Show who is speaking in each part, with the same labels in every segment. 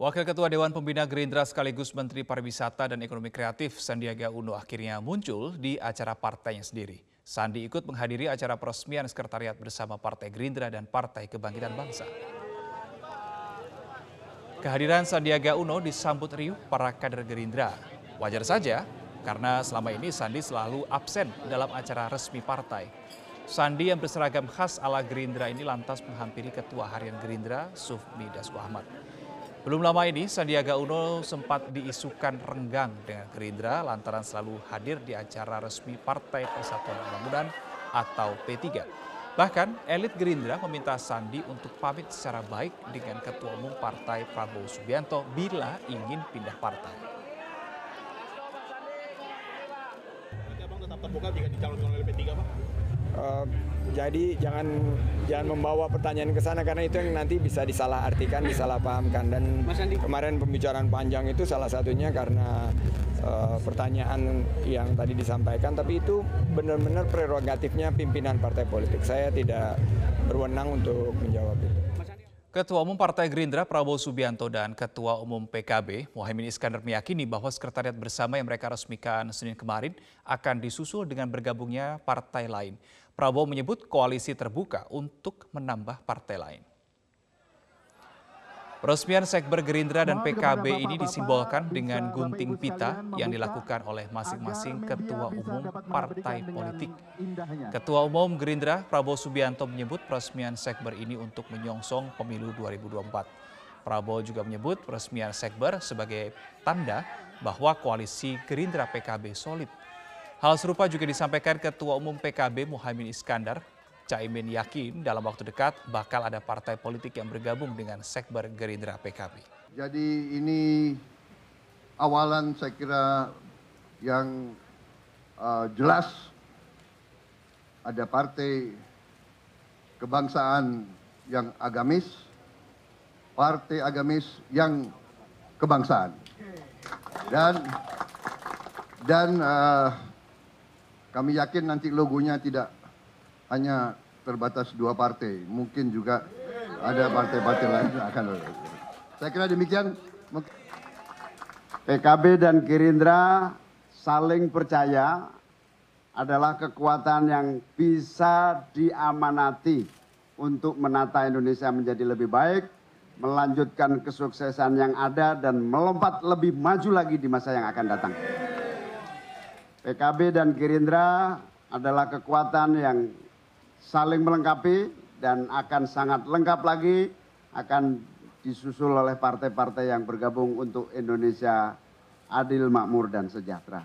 Speaker 1: Wakil Ketua Dewan Pembina Gerindra sekaligus Menteri Pariwisata dan Ekonomi Kreatif Sandiaga Uno akhirnya muncul di acara partainya sendiri. Sandi ikut menghadiri acara peresmian sekretariat bersama Partai Gerindra dan Partai Kebangkitan Bangsa. Kehadiran Sandiaga Uno disambut riuh para kader Gerindra. Wajar saja, karena selama ini Sandi selalu absen dalam acara resmi partai. Sandi yang berseragam khas ala Gerindra ini lantas menghampiri Ketua Harian Gerindra, Sufmi Dasko Ahmad. Belum lama ini, Sandiaga Uno sempat diisukan renggang dengan Gerindra lantaran selalu hadir di acara resmi Partai Persatuan Pembangunan atau P3. Bahkan, elit Gerindra meminta Sandi untuk pamit secara baik dengan Ketua Umum Partai Prabowo Subianto bila ingin pindah partai.
Speaker 2: Tetap terbuka jika dicalonkan oleh P3, Pak?
Speaker 3: Uh, jadi jangan jangan membawa pertanyaan ke sana karena itu yang nanti bisa disalahartikan, disalahpahamkan dan kemarin pembicaraan panjang itu salah satunya karena uh, pertanyaan yang tadi disampaikan tapi itu benar-benar prerogatifnya pimpinan partai politik. Saya tidak berwenang untuk menjawab itu.
Speaker 1: Ketua Umum Partai Gerindra Prabowo Subianto dan Ketua Umum PKB Mohaimin Iskandar meyakini bahwa sekretariat bersama yang mereka resmikan Senin kemarin akan disusul dengan bergabungnya partai lain. Prabowo menyebut koalisi terbuka untuk menambah partai lain. Peresmian Sekber Gerindra dan PKB ini disimbolkan dengan gunting pita yang dilakukan oleh masing-masing ketua umum partai politik. Ketua Umum Gerindra Prabowo Subianto menyebut peresmian Sekber ini untuk menyongsong pemilu 2024. Prabowo juga menyebut peresmian Sekber sebagai tanda bahwa koalisi Gerindra PKB solid. Hal serupa juga disampaikan Ketua Umum PKB Muhammad Iskandar Caimin yakin dalam waktu dekat bakal ada partai politik yang bergabung dengan Sekber Gerindra PKB.
Speaker 4: Jadi ini awalan saya kira yang uh, jelas ada partai kebangsaan yang agamis, partai agamis yang kebangsaan. Dan dan uh, kami yakin nanti logonya tidak hanya terbatas dua partai. Mungkin juga ada partai-partai lain yang akan Saya kira demikian.
Speaker 5: PKB dan Gerindra saling percaya adalah kekuatan yang bisa diamanati untuk menata Indonesia menjadi lebih baik, melanjutkan kesuksesan yang ada dan melompat lebih maju lagi di masa yang akan datang. PKB dan Gerindra adalah kekuatan yang saling melengkapi dan akan sangat lengkap lagi akan disusul oleh partai-partai yang bergabung untuk Indonesia adil, makmur, dan sejahtera.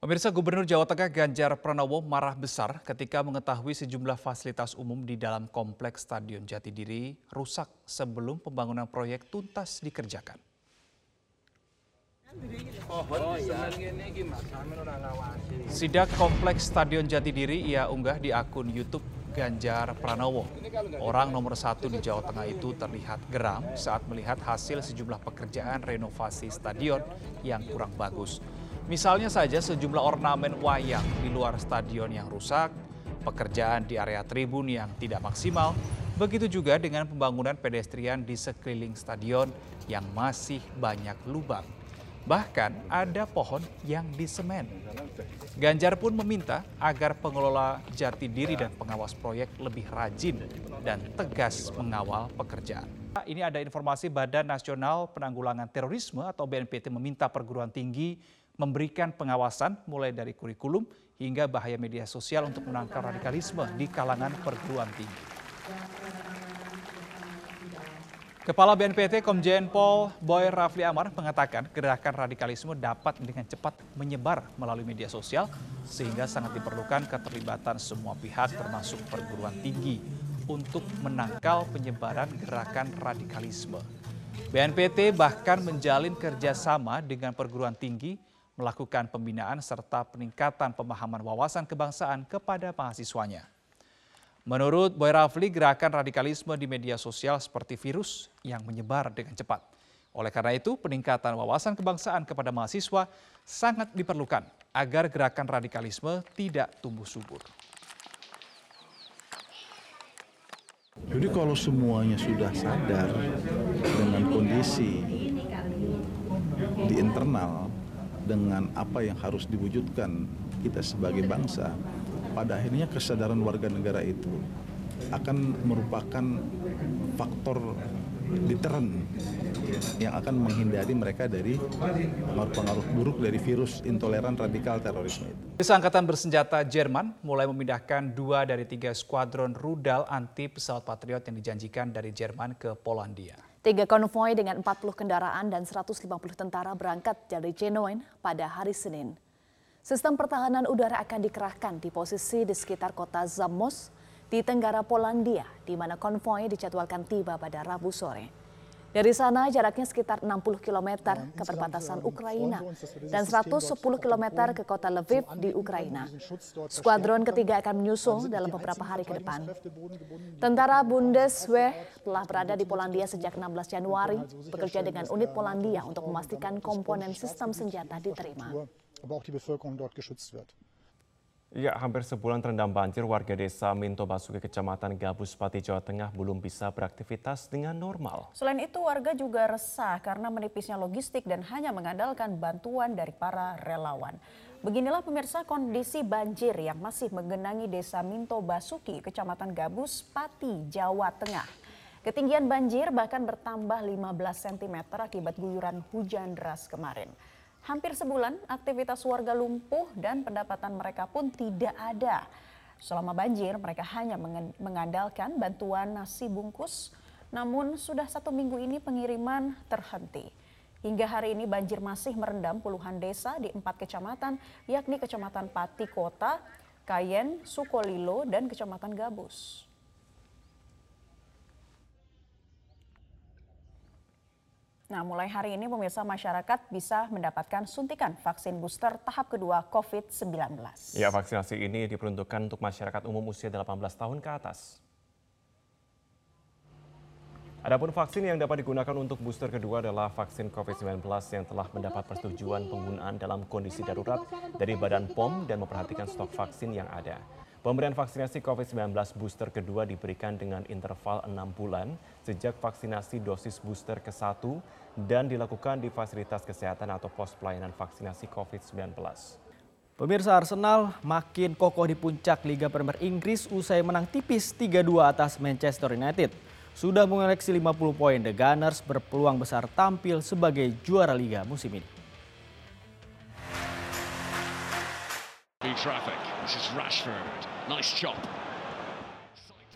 Speaker 1: Pemirsa Gubernur Jawa Tengah Ganjar Pranowo marah besar ketika mengetahui sejumlah fasilitas umum di dalam kompleks Stadion Jatidiri rusak sebelum pembangunan proyek tuntas dikerjakan. Sidak kompleks Stadion Jatidiri ia unggah di akun YouTube Ganjar Pranowo. Orang nomor satu di Jawa Tengah itu terlihat geram saat melihat hasil sejumlah pekerjaan renovasi stadion yang kurang bagus. Misalnya saja sejumlah ornamen wayang di luar stadion yang rusak, pekerjaan di area tribun yang tidak maksimal, begitu juga dengan pembangunan pedestrian di sekeliling stadion yang masih banyak lubang. Bahkan ada pohon yang disemen. Ganjar pun meminta agar pengelola jati diri dan pengawas proyek lebih rajin dan tegas mengawal pekerjaan. Ini ada informasi Badan Nasional Penanggulangan Terorisme atau BNPT meminta perguruan tinggi memberikan pengawasan mulai dari kurikulum hingga bahaya media sosial untuk menangkal radikalisme di kalangan perguruan tinggi. Kepala BNPT Komjen Pol Boy Rafli Amar mengatakan gerakan radikalisme dapat dengan cepat menyebar melalui media sosial sehingga sangat diperlukan keterlibatan semua pihak termasuk perguruan tinggi untuk menangkal penyebaran gerakan radikalisme. BNPT bahkan menjalin kerjasama dengan perguruan tinggi melakukan pembinaan serta peningkatan pemahaman wawasan kebangsaan kepada mahasiswanya. Menurut Boy Rafli, gerakan radikalisme di media sosial seperti virus yang menyebar dengan cepat. Oleh karena itu, peningkatan wawasan kebangsaan kepada mahasiswa sangat diperlukan agar gerakan radikalisme tidak tumbuh subur.
Speaker 6: Jadi kalau semuanya sudah sadar dengan kondisi di internal dengan apa yang harus diwujudkan kita sebagai bangsa, pada akhirnya kesadaran warga negara itu akan merupakan faktor deteren yang akan menghindari mereka dari pengaruh-pengaruh buruk dari virus intoleran radikal terorisme itu.
Speaker 1: Angkatan bersenjata Jerman mulai memindahkan dua dari tiga skuadron rudal anti pesawat Patriot yang dijanjikan dari Jerman ke Polandia.
Speaker 7: Tiga konvoi dengan 40 kendaraan dan 150 tentara berangkat dari Genoa pada hari Senin. Sistem pertahanan udara akan dikerahkan di posisi di sekitar kota Zamos di tenggara Polandia, di mana konvoi dijadwalkan tiba pada Rabu sore. Dari sana jaraknya sekitar 60 km ke perbatasan Ukraina dan 110 km ke kota Lviv di Ukraina. Skuadron ketiga akan menyusul dalam beberapa hari ke depan. Tentara Bundeswehr telah berada di Polandia sejak 16 Januari, bekerja dengan unit Polandia untuk memastikan komponen sistem senjata diterima.
Speaker 8: Ya, hampir sebulan terendam banjir, warga desa Minto Basuki, Kecamatan Gabus, Pati, Jawa Tengah belum bisa beraktivitas dengan normal.
Speaker 9: Selain itu, warga juga resah karena menipisnya logistik dan hanya mengandalkan bantuan dari para relawan. Beginilah pemirsa kondisi banjir yang masih menggenangi desa Minto Basuki, Kecamatan Gabus, Pati, Jawa Tengah. Ketinggian banjir bahkan bertambah 15 cm akibat guyuran hujan deras kemarin. Hampir sebulan aktivitas warga lumpuh dan pendapatan mereka pun tidak ada. Selama banjir mereka hanya mengandalkan bantuan nasi bungkus namun sudah satu minggu ini pengiriman terhenti. Hingga hari ini banjir masih merendam puluhan desa di empat kecamatan yakni Kecamatan Pati Kota, Kayen, Sukolilo, dan Kecamatan Gabus. Nah, mulai hari ini pemirsa masyarakat bisa mendapatkan suntikan vaksin booster tahap kedua COVID-19.
Speaker 8: Ya, vaksinasi ini diperuntukkan untuk masyarakat umum usia 18 tahun ke atas. Adapun vaksin yang dapat digunakan untuk booster kedua adalah vaksin COVID-19 yang telah mendapat persetujuan penggunaan dalam kondisi darurat dari Badan POM dan memperhatikan stok vaksin yang ada. Pemberian vaksinasi COVID-19 booster kedua diberikan dengan interval 6 bulan sejak vaksinasi dosis booster ke-1 dan dilakukan di fasilitas kesehatan atau pos pelayanan vaksinasi COVID-19.
Speaker 10: Pemirsa Arsenal makin kokoh di puncak Liga Premier Inggris usai menang tipis 3-2 atas Manchester United. Sudah mengoleksi 50 poin, The Gunners berpeluang besar tampil sebagai juara Liga musim ini.
Speaker 11: Traffic. This is Rashford. Nice chop.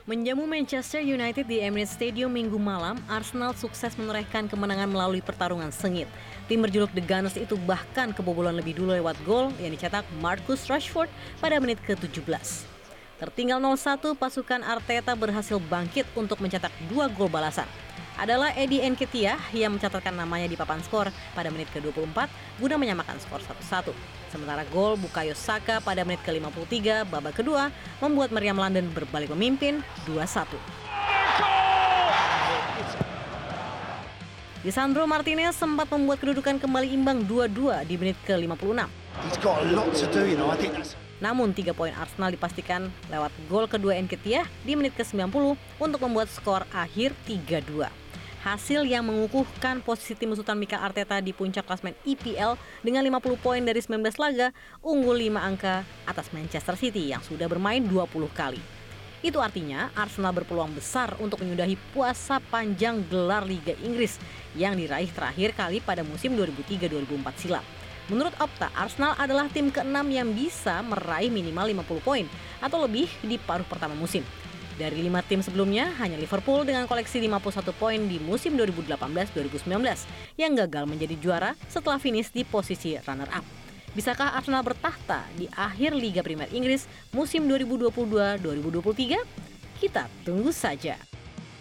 Speaker 12: Menjamu Manchester United di Emirates Stadium minggu malam, Arsenal sukses menorehkan kemenangan melalui pertarungan sengit. Tim berjuluk The Gunners itu bahkan kebobolan lebih dulu lewat gol yang dicetak Marcus Rashford pada menit ke-17. Tertinggal 0-1, pasukan Arteta berhasil bangkit untuk mencetak dua gol balasan adalah Eddie Nketiah yang mencatatkan namanya di papan skor pada menit ke-24 guna menyamakan skor 1-1. Sementara gol Bukayo Saka pada menit ke-53 babak kedua membuat Meriam London berbalik memimpin 2-1. Lisandro Martinez sempat membuat kedudukan kembali imbang 2-2 di menit ke-56. Namun tiga poin Arsenal dipastikan lewat gol kedua Nketiah di menit ke-90 untuk membuat skor akhir 3-2 hasil yang mengukuhkan posisi tim Sultan Mikel Arteta di puncak klasmen EPL dengan 50 poin dari 19 laga, unggul 5 angka atas Manchester City yang sudah bermain 20 kali. Itu artinya Arsenal berpeluang besar untuk menyudahi puasa panjang gelar Liga Inggris yang diraih terakhir kali pada musim 2003-2004 silam. Menurut Opta, Arsenal adalah tim keenam yang bisa meraih minimal 50 poin atau lebih di paruh pertama musim. Dari lima tim sebelumnya, hanya Liverpool dengan koleksi 51 poin di musim 2018-2019 yang gagal menjadi juara setelah finish di posisi runner-up. Bisakah Arsenal bertahta di akhir Liga Primer Inggris musim 2022-2023? Kita tunggu saja.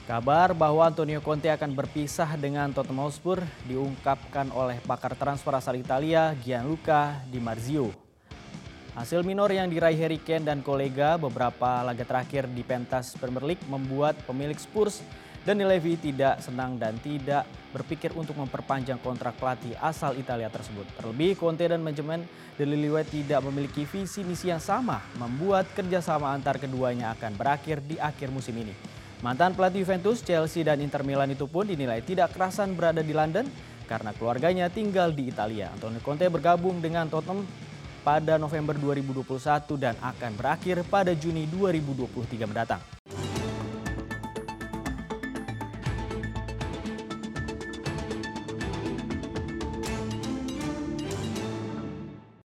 Speaker 10: Kabar bahwa Antonio Conte akan berpisah dengan Tottenham Hotspur diungkapkan oleh pakar transfer asal Italia Gianluca Di Marzio Hasil minor yang diraih Harry Kane dan kolega beberapa laga terakhir di pentas Premier League membuat pemilik Spurs dan Levy tidak senang dan tidak berpikir untuk memperpanjang kontrak pelatih asal Italia tersebut. Terlebih, Conte dan manajemen The Liliwe tidak memiliki visi misi yang sama, membuat kerjasama antar keduanya akan berakhir di akhir musim ini. Mantan pelatih Juventus, Chelsea, dan Inter Milan itu pun dinilai tidak kerasan berada di London karena keluarganya tinggal di Italia. Antonio Conte bergabung dengan Tottenham pada November 2021 dan akan berakhir pada Juni 2023 mendatang.